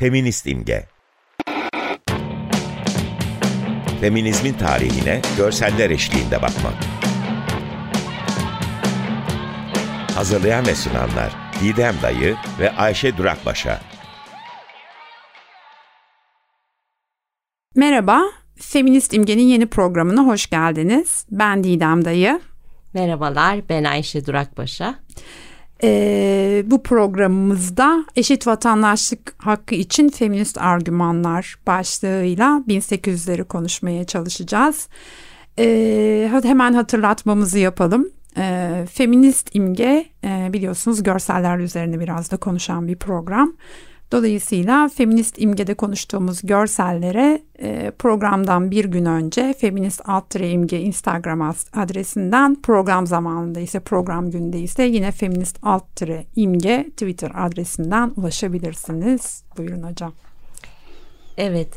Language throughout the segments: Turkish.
Feminist imge. Feminizmin tarihine görseller eşliğinde bakmak. Hazırlayan ve sunanlar Didem Dayı ve Ayşe Durakbaşa. Merhaba, Feminist İmge'nin yeni programına hoş geldiniz. Ben Didem Dayı. Merhabalar, ben Ayşe Durakbaşa. Ee, bu programımızda eşit vatandaşlık hakkı için feminist argümanlar başlığıyla 1800'leri konuşmaya çalışacağız. Ee, hemen hatırlatmamızı yapalım. Ee, feminist imge e, biliyorsunuz görseller üzerine biraz da konuşan bir program. Dolayısıyla feminist imgede konuştuğumuz görsellere e, programdan bir gün önce feminist alt imge Instagram adresinden program zamanında ise program günde ise yine feminist alt imge Twitter adresinden ulaşabilirsiniz. Buyurun hocam. Evet.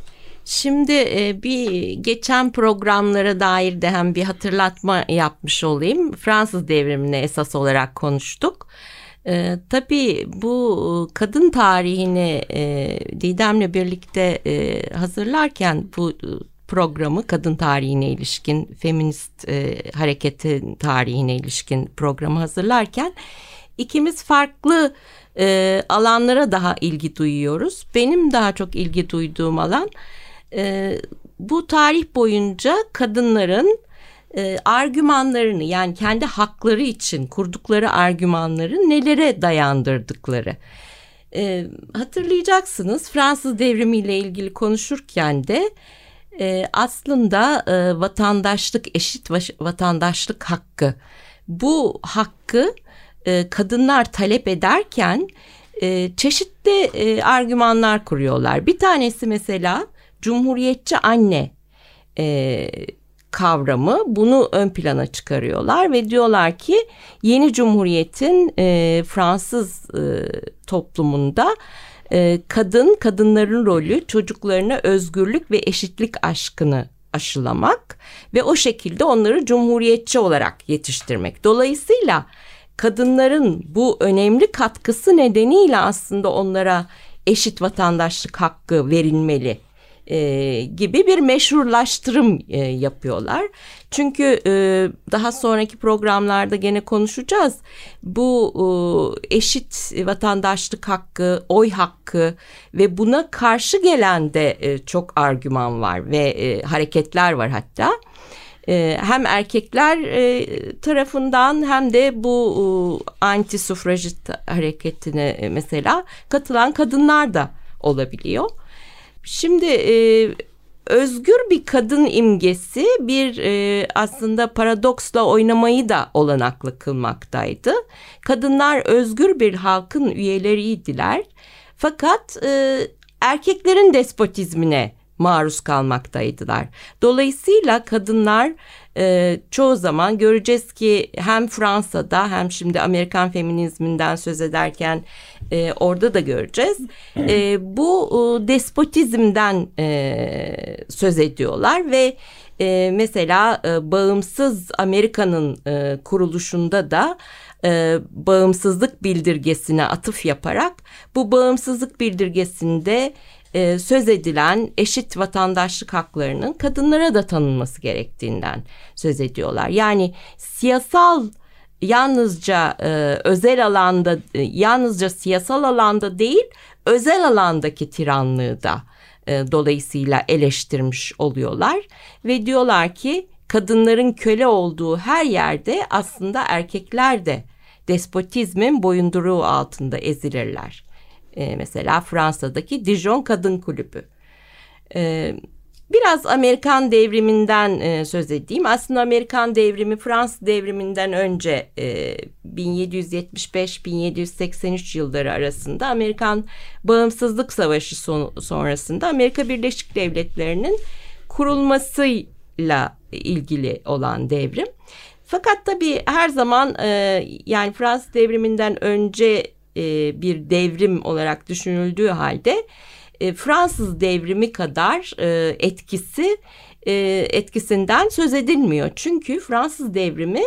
Şimdi e, bir geçen programlara dair de hem bir hatırlatma yapmış olayım. Fransız devrimine esas olarak konuştuk. E, tabii bu kadın tarihini e, Didem'le birlikte e, hazırlarken bu programı kadın tarihine ilişkin, feminist e, hareketin tarihine ilişkin programı hazırlarken ikimiz farklı e, alanlara daha ilgi duyuyoruz. Benim daha çok ilgi duyduğum alan e, bu tarih boyunca kadınların e, argümanlarını yani kendi hakları için kurdukları argümanları nelere dayandırdıkları. E, hatırlayacaksınız Fransız devrimiyle ilgili konuşurken de e, aslında e, vatandaşlık eşit vatandaşlık hakkı bu hakkı e, kadınlar talep ederken e, çeşitli e, argümanlar kuruyorlar. Bir tanesi mesela cumhuriyetçi anne e, kavramı bunu ön plana çıkarıyorlar ve diyorlar ki yeni cumhuriyetin e, Fransız e, toplumunda e, kadın kadınların rolü çocuklarına özgürlük ve eşitlik aşkını aşılamak ve o şekilde onları cumhuriyetçi olarak yetiştirmek. Dolayısıyla kadınların bu önemli katkısı nedeniyle aslında onlara eşit vatandaşlık hakkı verilmeli e, gibi bir meşrulaştırım e, yapıyorlar. Çünkü e, daha sonraki programlarda gene konuşacağız. Bu e, eşit vatandaşlık hakkı, oy hakkı ve buna karşı gelen de e, çok argüman var ve e, hareketler var hatta. E, hem erkekler e, tarafından hem de bu e, anti sufrajit hareketine mesela katılan kadınlar da olabiliyor. Şimdi e, özgür bir kadın imgesi bir e, aslında paradoksla oynamayı da olanaklı kılmaktaydı. Kadınlar özgür bir halkın üyeleriydiler. Fakat e, erkeklerin despotizmine maruz kalmaktaydılar. Dolayısıyla kadınlar e, çoğu zaman göreceğiz ki hem Fransa'da hem şimdi Amerikan feminizminden söz ederken e, orada da göreceğiz. E, bu e, despotizmden e, söz ediyorlar ve e, mesela e, bağımsız Amerika'nın e, kuruluşunda da e, bağımsızlık bildirgesine atıf yaparak bu bağımsızlık bildirgesinde e, söz edilen eşit vatandaşlık haklarının kadınlara da tanınması gerektiğinden söz ediyorlar. Yani siyasal yalnızca e, özel alanda e, yalnızca siyasal alanda değil özel alandaki tiranlığı da e, dolayısıyla eleştirmiş oluyorlar ve diyorlar ki kadınların köle olduğu her yerde aslında erkekler de despotizmin boyunduruğu altında ezilirler. E, mesela Fransa'daki Dijon Kadın Kulübü. E, biraz Amerikan devriminden e, söz edeyim. Aslında Amerikan devrimi Fransız devriminden önce e, 1775-1783 yılları arasında Amerikan Bağımsızlık Savaşı son, sonrasında Amerika Birleşik Devletleri'nin kurulmasıyla ilgili olan devrim. Fakat tabii her zaman e, yani Fransız devriminden önce e, bir devrim olarak düşünüldüğü halde e, Fransız devrimi kadar e, etkisi e, etkisinden söz edilmiyor. Çünkü Fransız devrimi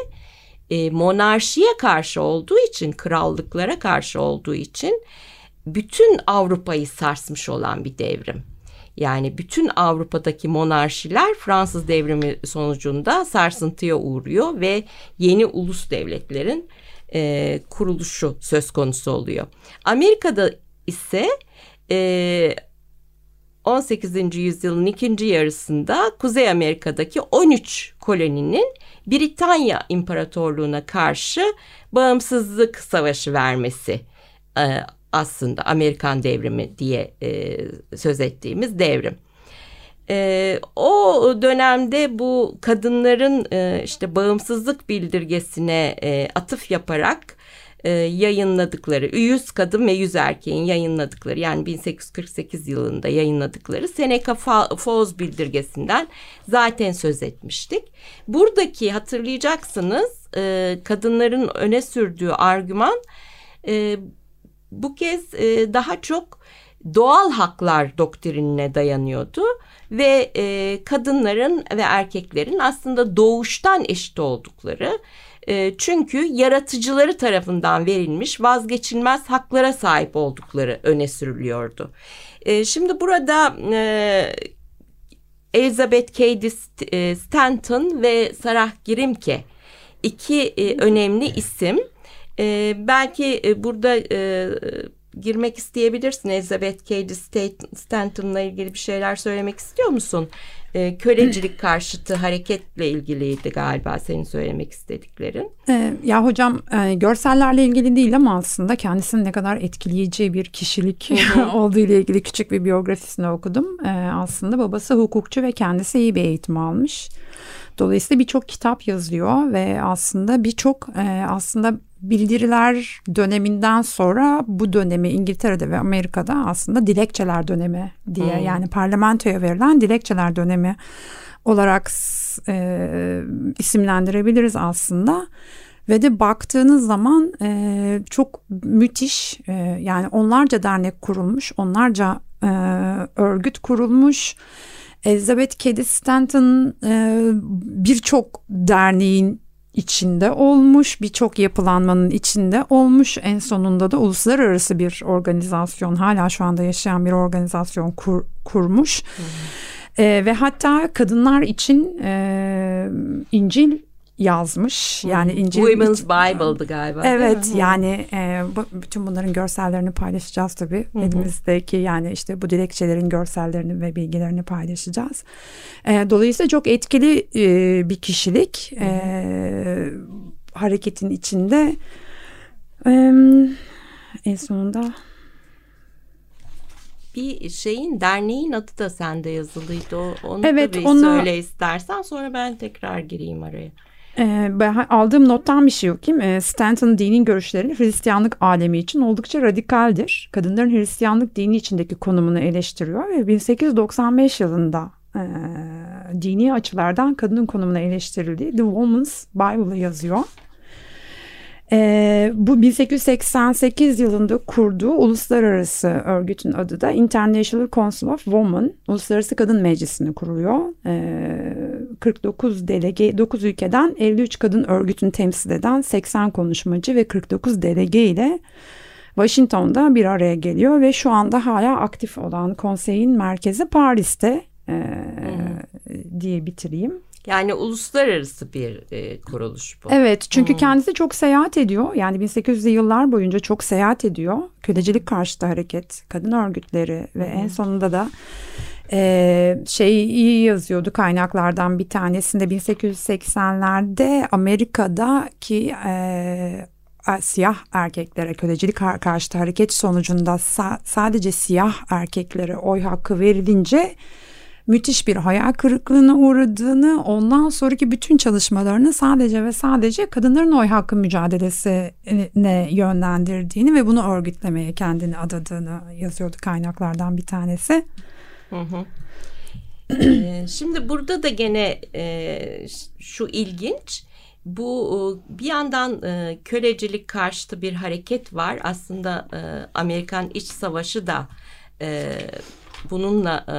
e, monarşiye karşı olduğu için, krallıklara karşı olduğu için bütün Avrupa'yı sarsmış olan bir devrim. Yani bütün Avrupa'daki monarşiler Fransız devrimi sonucunda sarsıntıya uğruyor ve yeni ulus devletlerin e, kuruluşu söz konusu oluyor. Amerika'da ise e, 18. yüzyılın ikinci yarısında Kuzey Amerika'daki 13 koloninin Britanya İmparatorluğu'na karşı bağımsızlık savaşı vermesi e, aslında Amerikan devrimi diye e, söz ettiğimiz devrim. E, o dönemde bu kadınların e, işte bağımsızlık bildirgesine e, atıf yaparak e, yayınladıkları 100 kadın ve 100 erkeğin yayınladıkları yani 1848 yılında yayınladıkları Seneca Falls bildirgesinden zaten söz etmiştik. Buradaki hatırlayacaksınız e, kadınların öne sürdüğü argüman e, bu kez e, daha çok doğal haklar doktrinine dayanıyordu ve e, kadınların ve erkeklerin aslında doğuştan eşit oldukları e, çünkü yaratıcıları tarafından verilmiş vazgeçilmez haklara sahip oldukları öne sürülüyordu. E, şimdi burada e, Elizabeth Cady e, Stanton ve Sarah Grimke iki e, önemli isim. E, belki burada girmek isteyebilirsin Elizabeth Cady Stanton'la ilgili bir şeyler söylemek istiyor musun? E, kölecilik karşıtı hareketle ilgiliydi galiba senin söylemek istediklerin. E, ya hocam e, görsellerle ilgili değil ama aslında kendisinin ne kadar etkileyici bir kişilik olduğu ile ilgili küçük bir biyografisini okudum. E, aslında babası hukukçu ve kendisi iyi bir eğitim almış. Dolayısıyla birçok kitap yazıyor ve aslında birçok e, aslında bildiriler döneminden sonra bu dönemi İngiltere'de ve Amerika'da aslında dilekçeler dönemi diye hmm. yani parlamentoya verilen dilekçeler dönemi olarak e, isimlendirebiliriz aslında. Ve de baktığınız zaman e, çok müthiş e, yani onlarca dernek kurulmuş, onlarca e, örgüt kurulmuş. Elizabeth Cady Stanton e, birçok derneğin içinde olmuş, birçok yapılanmanın içinde olmuş. En sonunda da uluslararası bir organizasyon, hala şu anda yaşayan bir organizasyon kur, kurmuş. Hı E, ve hatta kadınlar için e, İncil yazmış. Yani İncil Women's Bible'dı galiba. Evet yani e, bu, bütün bunların görsellerini paylaşacağız tabii. Hı hı. Elimizdeki yani işte bu dilekçelerin görsellerini ve bilgilerini paylaşacağız. E, dolayısıyla çok etkili e, bir kişilik. E, hareketin içinde. E, en sonunda bir şeyin derneğin adı da sende yazılıydı. O, onu evet, da bir onu... söyle istersen sonra ben tekrar gireyim araya. Ben aldığım nottan bir şey okuyayım. Ee, Stanton dinin görüşleri Hristiyanlık alemi için oldukça radikaldir. Kadınların Hristiyanlık dini içindeki konumunu eleştiriyor ve 1895 yılında e, dini açılardan kadının konumuna eleştirildiği The Woman's Bible'ı yazıyor. E, bu 1888 yılında kurduğu uluslararası örgütün adı da International Council of Women, Uluslararası Kadın Meclisi'ni kuruyor. E, ee, 49 delege, 9 ülkeden 53 kadın örgütünü temsil eden 80 konuşmacı ve 49 delege ile Washington'da bir araya geliyor ve şu anda hala aktif olan konseyin merkezi Paris'te e, hmm. diye bitireyim. Yani uluslararası bir e, kuruluş bu. Evet çünkü hmm. kendisi çok seyahat ediyor. Yani 1800'lü yıllar boyunca çok seyahat ediyor. Kölecilik karşıtı hareket, kadın örgütleri ve hmm. en sonunda da e, şey iyi yazıyordu kaynaklardan bir tanesinde 1880'lerde Amerika'daki e, siyah erkeklere kölecilik karşıtı hareket sonucunda sa- sadece siyah erkeklere oy hakkı verilince müthiş bir hayal kırıklığına uğradığını, ondan sonraki bütün çalışmalarını sadece ve sadece kadınların oy hakkı mücadelesine yönlendirdiğini ve bunu örgütlemeye kendini adadığını yazıyordu kaynaklardan bir tanesi. Hı hı. Ee, şimdi burada da gene e, şu ilginç bu e, bir yandan e, kölecilik karşıtı bir hareket var aslında Amerikan İç Savaşı da bununla e,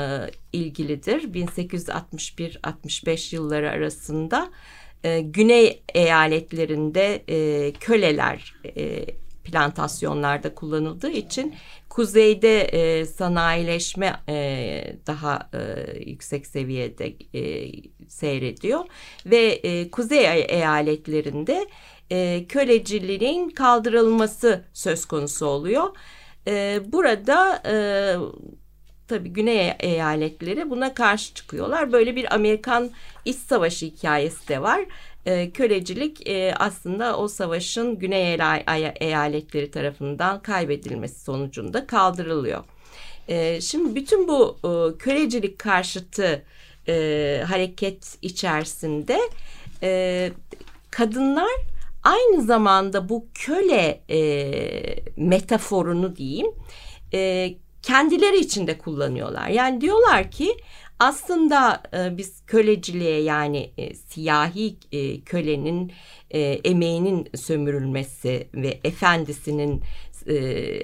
ilgilidir. 1861-65 yılları arasında e, güney eyaletlerinde e, köleler e, plantasyonlarda kullanıldığı için kuzeyde e, sanayileşme e, daha e, yüksek seviyede e, seyrediyor ve e, kuzey e, eyaletlerinde e, köleciliğin kaldırılması söz konusu oluyor. E, burada e, tabii Güney eyaletleri buna karşı çıkıyorlar. Böyle bir Amerikan İç Savaşı hikayesi de var. E, kölecilik e, aslında o savaşın Güney eyaletleri tarafından kaybedilmesi sonucunda kaldırılıyor. E, şimdi bütün bu e, kölecilik karşıtı e, hareket içerisinde e, kadınlar aynı zamanda bu köle e, metaforunu diyeyim e, kendileri için de kullanıyorlar. Yani diyorlar ki aslında e, biz köleciliğe yani e, siyahi e, kölenin e, emeğinin sömürülmesi ve efendisinin e,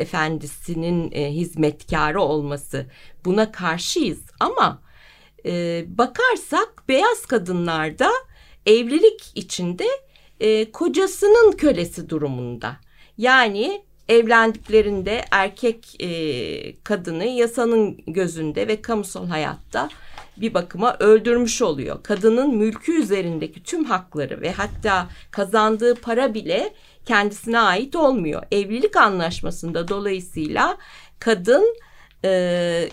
efendisinin e, hizmetkarı olması buna karşıyız ama e, bakarsak beyaz kadınlarda evlilik içinde e, kocasının kölesi durumunda. Yani evlendiklerinde erkek e, kadını yasanın gözünde ve kamusal hayatta bir bakıma öldürmüş oluyor. Kadının mülkü üzerindeki tüm hakları ve hatta kazandığı para bile kendisine ait olmuyor. Evlilik anlaşmasında dolayısıyla kadın e,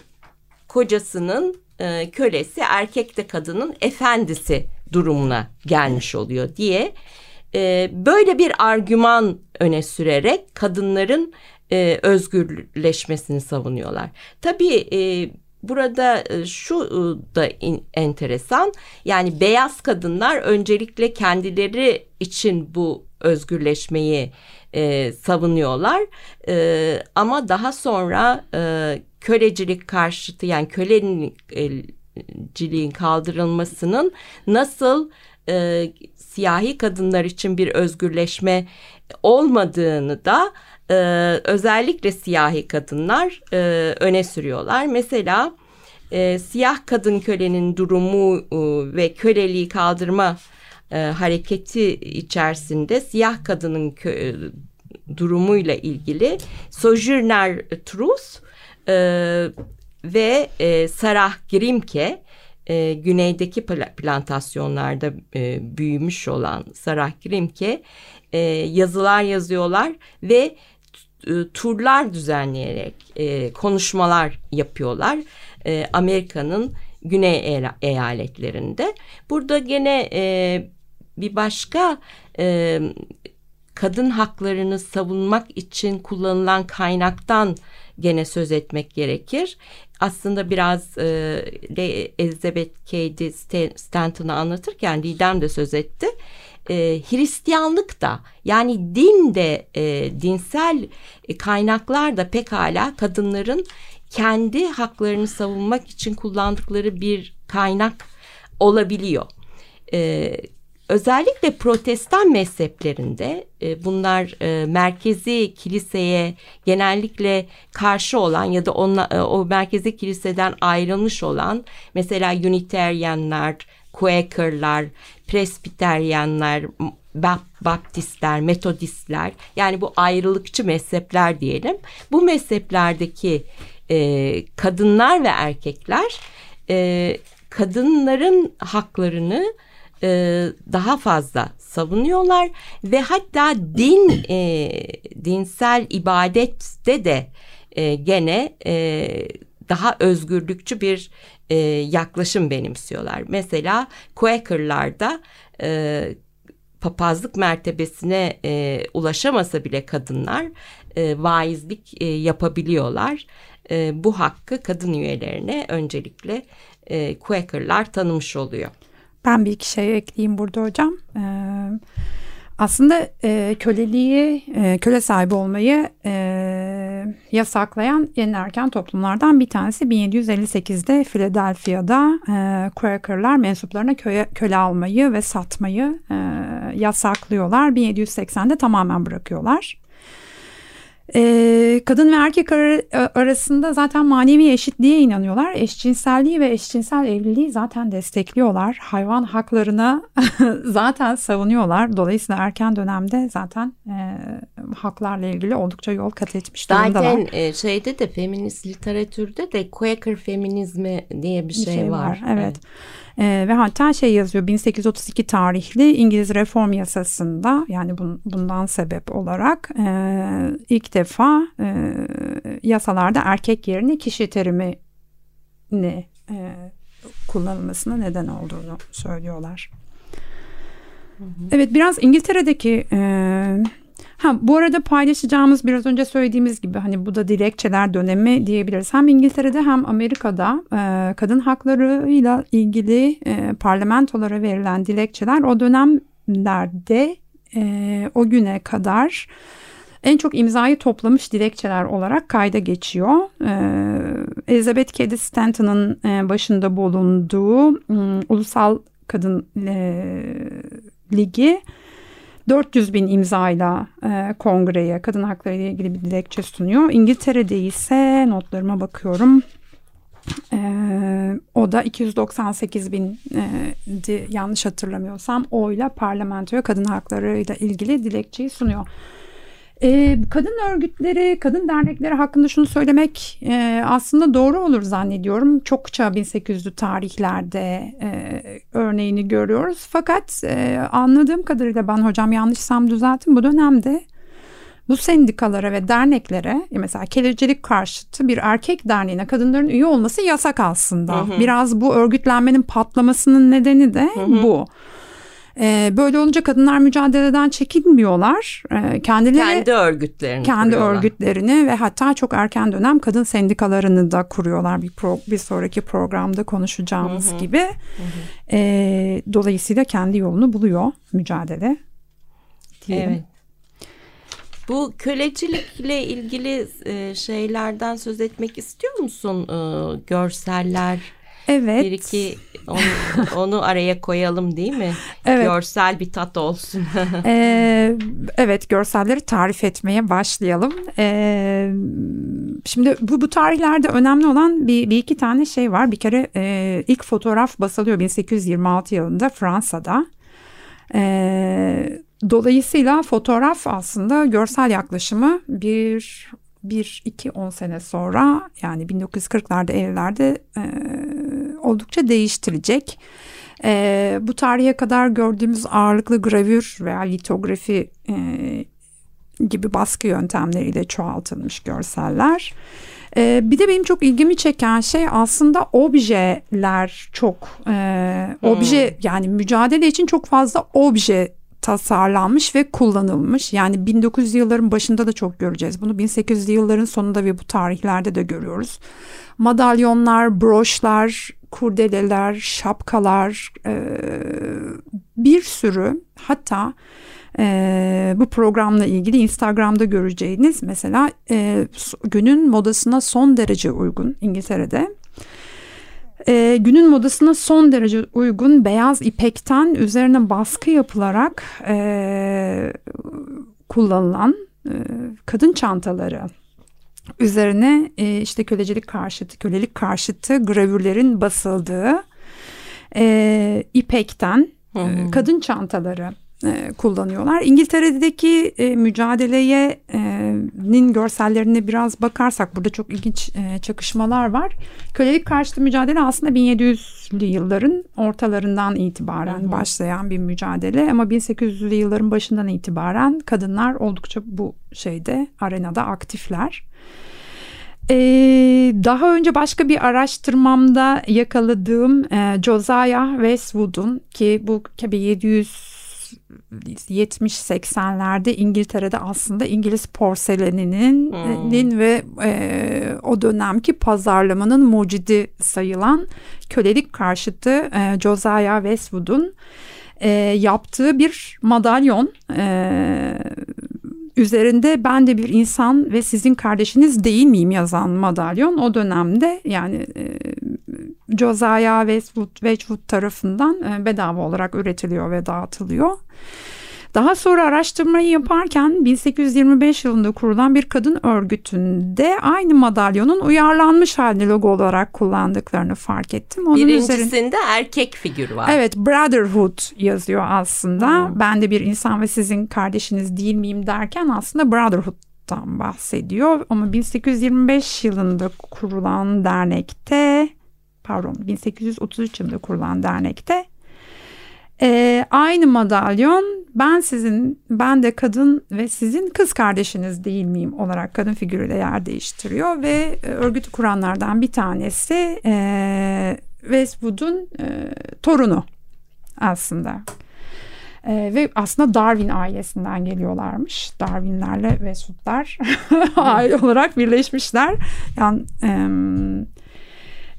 kocasının e, kölesi, erkek de kadının efendisi durumuna gelmiş oluyor diye e, böyle bir argüman öne sürerek kadınların e, özgürleşmesini savunuyorlar. Tabii e, burada e, şu e, da enteresan yani beyaz kadınlar öncelikle kendileri için bu özgürleşmeyi e, savunuyorlar e, ama daha sonra e, kölecilik karşıtı yani köleniciliğin kaldırılmasının nasıl e, siyahi kadınlar için bir özgürleşme olmadığını da e, özellikle siyahi kadınlar e, öne sürüyorlar. Mesela e, siyah kadın kölenin durumu e, ve köleliği kaldırma e, hareketi içerisinde siyah kadının kö, e, durumuyla ilgili Sojourner Truth e, ve e, Sarah Grimke e, güneydeki plantasyonlarda e, büyümüş olan Sarah Grimke e, yazılar yazıyorlar ve e, turlar düzenleyerek e, konuşmalar yapıyorlar e, Amerika'nın güney eyaletlerinde. Burada gene e, bir başka e, kadın haklarını savunmak için kullanılan kaynaktan gene söz etmek gerekir aslında biraz e, Elizabeth Cady Stanton'ı anlatırken Didem de söz etti. E, Hristiyanlık da yani din de e, dinsel kaynaklar da pekala kadınların kendi haklarını savunmak için kullandıkları bir kaynak olabiliyor. E, Özellikle protestan mezheplerinde e, bunlar e, merkezi kiliseye genellikle karşı olan ya da onla, e, o merkezi kiliseden ayrılmış olan mesela Unitarianlar, Quaker'lar, Presbiteryanlar, Baptistler, Metodistler yani bu ayrılıkçı mezhepler diyelim. Bu mezheplerdeki kadınlar ve erkekler kadınların haklarını e, daha fazla savunuyorlar ve hatta din e, dinsel ibadette de e, gene e, daha özgürlükçü bir e, yaklaşım benimsiyorlar. Mesela Quaker'larda e, papazlık mertebesine e, ulaşamasa bile kadınlar e, vaizlik e, yapabiliyorlar. E, bu hakkı kadın üyelerine öncelikle e, Quaker'lar tanımış oluyor. Ben bir iki şey ekleyeyim burada hocam. Ee, aslında e, köleliği, e, köle sahibi olmayı e, yasaklayan en erken toplumlardan bir tanesi 1758'de Philadelphia'da e, Quaker'lar mensuplarına köye, köle almayı ve satmayı yasaklıyorlar. 1780'de tamamen bırakıyorlar. Ee, kadın ve erkek ar- arasında zaten manevi eşitliğe inanıyorlar. Eşcinselliği ve eşcinsel evliliği zaten destekliyorlar. Hayvan haklarını zaten savunuyorlar. Dolayısıyla erken dönemde zaten e, haklarla ilgili oldukça yol kat etmiş durumdalar. Zaten e, şeyde de feminist literatürde de Quaker feminizmi diye bir, bir şey, şey var. var. Evet. evet. E, ve hatta şey yazıyor 1832 tarihli İngiliz reform yasasında yani bun, bundan sebep olarak e, ilk defa e, yasalarda erkek yerine kişi terimini e, kullanılmasına neden olduğunu söylüyorlar. Hı hı. Evet biraz İngiltere'deki e, Ha, bu arada paylaşacağımız biraz önce söylediğimiz gibi hani bu da dilekçeler dönemi diyebiliriz. Hem İngiltere'de hem Amerika'da e, kadın haklarıyla ilgili e, parlamentolara verilen dilekçeler o dönemlerde e, o güne kadar en çok imzayı toplamış dilekçeler olarak kayda geçiyor. Ee, Elizabeth Cady Stanton'ın e, başında bulunduğu um, Ulusal Kadın e, Ligi 400 bin imzayla e, kongreye kadın hakları ile ilgili bir dilekçe sunuyor. İngiltere'de ise notlarıma bakıyorum. Ee, o da 298 bin e, yanlış hatırlamıyorsam oyla parlamentoya kadın hakları ile ilgili dilekçeyi sunuyor. E, kadın örgütleri, kadın dernekleri hakkında şunu söylemek e, aslında doğru olur zannediyorum. Çokça 1800'lü tarihlerde e, örneğini görüyoruz. Fakat e, anladığım kadarıyla ben hocam yanlışsam düzeltin bu dönemde bu sendikalara ve derneklere mesela kelecilik karşıtı bir erkek derneğine kadınların üye olması yasak aslında. Hı hı. Biraz bu örgütlenmenin patlamasının nedeni de hı hı. bu. E, böyle olunca kadınlar mücadeleden çekinmiyorlar. E, kendileri kendi örgütlerini kendi kuruyorlar. örgütlerini ve hatta çok erken dönem kadın sendikalarını da kuruyorlar. Bir pro, bir sonraki programda konuşacağımız hı hı. gibi. Hı hı. E, dolayısıyla kendi yolunu buluyor mücadele. Diyelim. Evet. Bu kölecilikle ilgili e, şeylerden söz etmek istiyor musun? Görseller, Evet. Bir iki onu, onu araya koyalım değil mi? Evet. Görsel bir tat olsun. ee, evet görselleri tarif etmeye başlayalım. Ee, şimdi bu, bu tarihlerde önemli olan bir, bir iki tane şey var. Bir kere e, ilk fotoğraf basılıyor 1826 yılında Fransa'da. Ee, dolayısıyla fotoğraf aslında görsel yaklaşımı bir bir iki on sene sonra yani 1940'larda 50'lerde e, oldukça değiştirecek. E, bu tarihe kadar gördüğümüz ağırlıklı gravür veya litografi e, gibi baskı yöntemleriyle çoğaltılmış görseller. E, bir de benim çok ilgimi çeken şey aslında objeler çok e, hmm. obje yani mücadele için çok fazla obje tasarlanmış ve kullanılmış. Yani 1900'lü yılların başında da çok göreceğiz. Bunu 1800'lü yılların sonunda ve bu tarihlerde de görüyoruz. Madalyonlar, broşlar, kurdeleler, şapkalar, e, bir sürü hatta e, bu programla ilgili Instagram'da göreceğiniz mesela e, günün modasına son derece uygun İngiltere'de. E, günün modasına son derece uygun beyaz ipekten üzerine baskı yapılarak e, kullanılan e, kadın çantaları üzerine e, işte kölecilik karşıtı, kölelik karşıtı gravürlerin basıldığı e, ipekten e, kadın çantaları e, kullanıyorlar. İngiltere'deki e, mücadeleye'nin görsellerine biraz bakarsak burada çok ilginç e, çakışmalar var. Kölelik karşıtı mücadele aslında 1700'lü yılların ortalarından itibaren hı hı. başlayan bir mücadele ama 1800'lü yılların başından itibaren kadınlar oldukça bu şeyde arenada aktifler. Ee, daha önce başka bir araştırmamda yakaladığım e, Josiah Westwood'un ki bu 700 70-80'lerde İngiltere'de aslında İngiliz porseleninin hmm. ve e, o dönemki pazarlamanın mucidi sayılan kölelik karşıtı e, Josiah Westwood'un e, yaptığı bir madalyon e, üzerinde ben de bir insan ve sizin kardeşiniz değil miyim yazan madalyon o dönemde yani e, Josiah Westwood, Wedgwood tarafından e, bedava olarak üretiliyor ve dağıtılıyor. Daha sonra araştırmayı yaparken 1825 yılında kurulan bir kadın örgütünde aynı madalyonun uyarlanmış halini logo olarak kullandıklarını fark ettim. Onun Birincisinde üzerine... erkek figürü var. Evet Brotherhood yazıyor aslında. Hmm. Ben de bir insan ve sizin kardeşiniz değil miyim derken aslında Brotherhood'dan bahsediyor. Ama 1825 yılında kurulan dernekte pardon 1833 yılında kurulan dernekte e, aynı madalyon ben sizin ben de kadın ve sizin kız kardeşiniz değil miyim olarak kadın figürüyle yer değiştiriyor ve e, örgütü kuranlardan bir tanesi e, Westwood'un e, torunu aslında. E, ve aslında Darwin ailesinden geliyorlarmış. Darwinlerle Westwood'lar aile olarak birleşmişler. Yani e,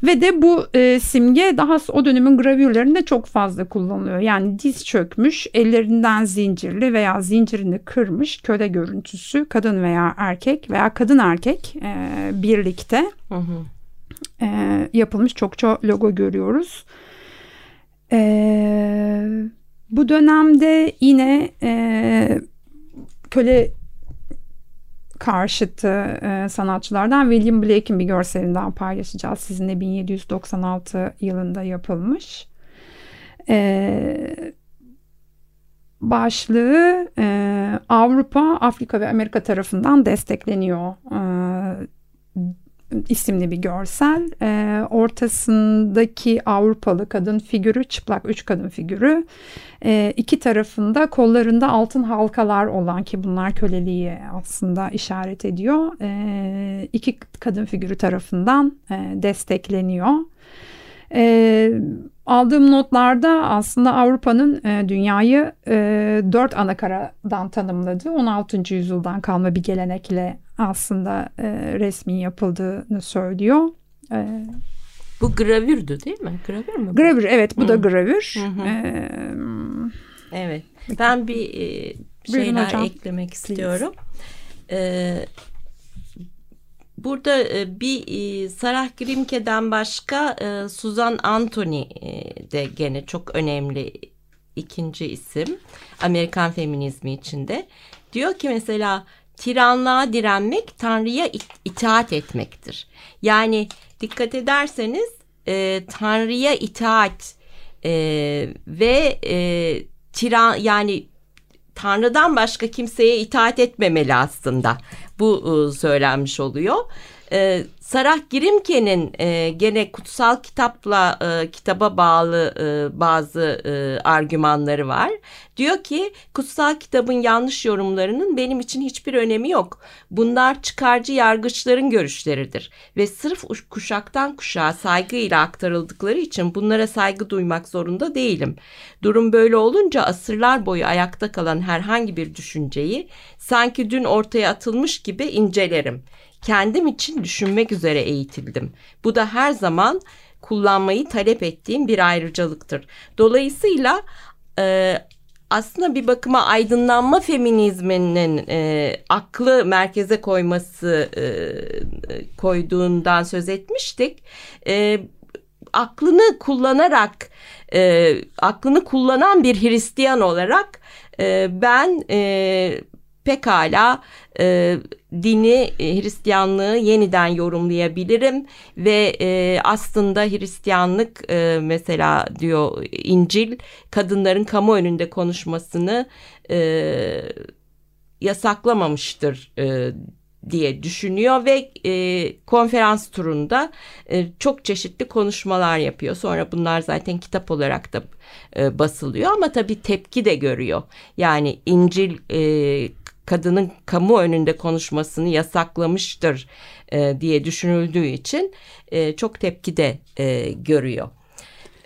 ve de bu e, simge daha o dönemin gravürlerinde çok fazla kullanılıyor. Yani diz çökmüş, ellerinden zincirli veya zincirini kırmış köle görüntüsü kadın veya erkek veya kadın erkek e, birlikte hı hı. E, yapılmış çokça logo görüyoruz. E, bu dönemde yine e, köle karşıtı e, sanatçılardan William Blake'in bir görselinden paylaşacağız. Sizinle 1796 yılında yapılmış. E, başlığı e, Avrupa, Afrika ve Amerika tarafından destekleniyor. E, isimli bir görsel. E, ortasındaki Avrupalı kadın figürü, çıplak üç kadın figürü. E, iki tarafında kollarında altın halkalar olan ki bunlar köleliği aslında işaret ediyor. E, iki kadın figürü tarafından e, destekleniyor. E, aldığım notlarda aslında Avrupa'nın e, dünyayı e, dört ana karadan tanımladığı 16. yüzyıldan kalma bir gelenekle aslında e, resmin yapıldığını söylüyor. E, bu gravürdü değil mi? Gravür mü? Gravür evet bu Hı. da gravür. Hı Ee, evet ben bir e, şeyler hocam. eklemek istiyorum. Ee, Burada e, bir e, Sarah Grimke'den başka e, Susan Anthony de gene çok önemli ikinci isim Amerikan feminizmi içinde. Diyor ki mesela tiranlığa direnmek Tanrı'ya itaat etmektir. Yani dikkat ederseniz Tanrı'ya itaat ve tiran yani Tanrı'dan başka kimseye itaat etmemeli aslında. Bu e, söylenmiş oluyor. E, Sarah Girimke'nin e, gene kutsal kitapla e, kitaba bağlı e, bazı e, argümanları var. Diyor ki kutsal kitabın yanlış yorumlarının benim için hiçbir önemi yok. Bunlar çıkarcı yargıçların görüşleridir ve sırf kuşaktan kuşağa saygıyla aktarıldıkları için bunlara saygı duymak zorunda değilim. Durum böyle olunca asırlar boyu ayakta kalan herhangi bir düşünceyi sanki dün ortaya atılmış gibi incelerim kendim için düşünmek üzere eğitildim. Bu da her zaman kullanmayı talep ettiğim bir ayrıcalıktır. Dolayısıyla e, aslında bir bakıma aydınlanma feminizminin e, aklı merkeze koyması e, koyduğundan söz etmiştik. E, aklını kullanarak e, aklını kullanan bir Hristiyan olarak e, ben e, pekala e, dini e, Hristiyanlığı yeniden yorumlayabilirim ve e, aslında Hristiyanlık e, mesela diyor İncil kadınların kamu önünde konuşmasını e, yasaklamamıştır e, diye düşünüyor ve e, konferans turunda e, çok çeşitli konuşmalar yapıyor. Sonra bunlar zaten kitap olarak da e, basılıyor ama tabii tepki de görüyor. Yani İncil e, kadının kamu önünde konuşmasını yasaklamıştır e, diye düşünüldüğü için e, çok tepki de e, görüyor.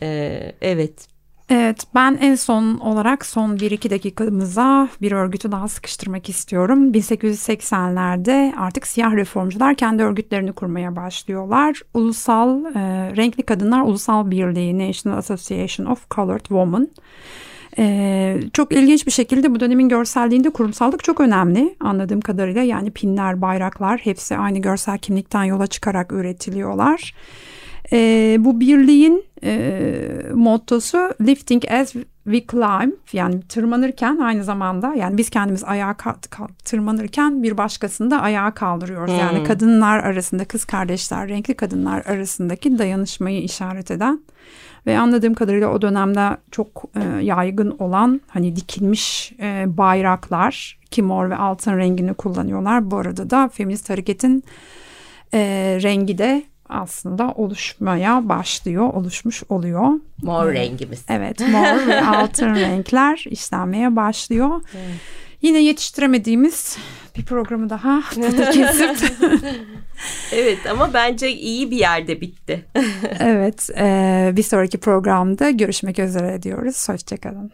E, evet. Evet ben en son olarak son 1-2 dakikamıza bir örgütü daha sıkıştırmak istiyorum. 1880'lerde artık siyah reformcular kendi örgütlerini kurmaya başlıyorlar. Ulusal e, Renkli Kadınlar Ulusal Birliği National Association of Colored Women ee, çok ilginç bir şekilde bu dönemin görselliğinde kurumsallık çok önemli anladığım kadarıyla. Yani pinler, bayraklar hepsi aynı görsel kimlikten yola çıkarak üretiliyorlar. Ee, bu birliğin e, mottosu Lifting as we climb yani tırmanırken aynı zamanda yani biz kendimiz ayağa tırmanırken bir başkasını da ayağa kaldırıyoruz. Hmm. Yani kadınlar arasında kız kardeşler renkli kadınlar arasındaki dayanışmayı işaret eden ve anladığım kadarıyla o dönemde çok e, yaygın olan hani dikilmiş e, bayraklar ki mor ve altın rengini kullanıyorlar. Bu arada da feminist hareketin e, rengi de aslında oluşmaya başlıyor, oluşmuş oluyor. Mor evet. rengimiz. Evet, mor ve altın renkler işlenmeye başlıyor. Evet. Yine yetiştiremediğimiz bir programı daha kesip. evet ama bence iyi bir yerde bitti. evet, e, bir sonraki programda görüşmek üzere diyoruz. Hoşçakalın.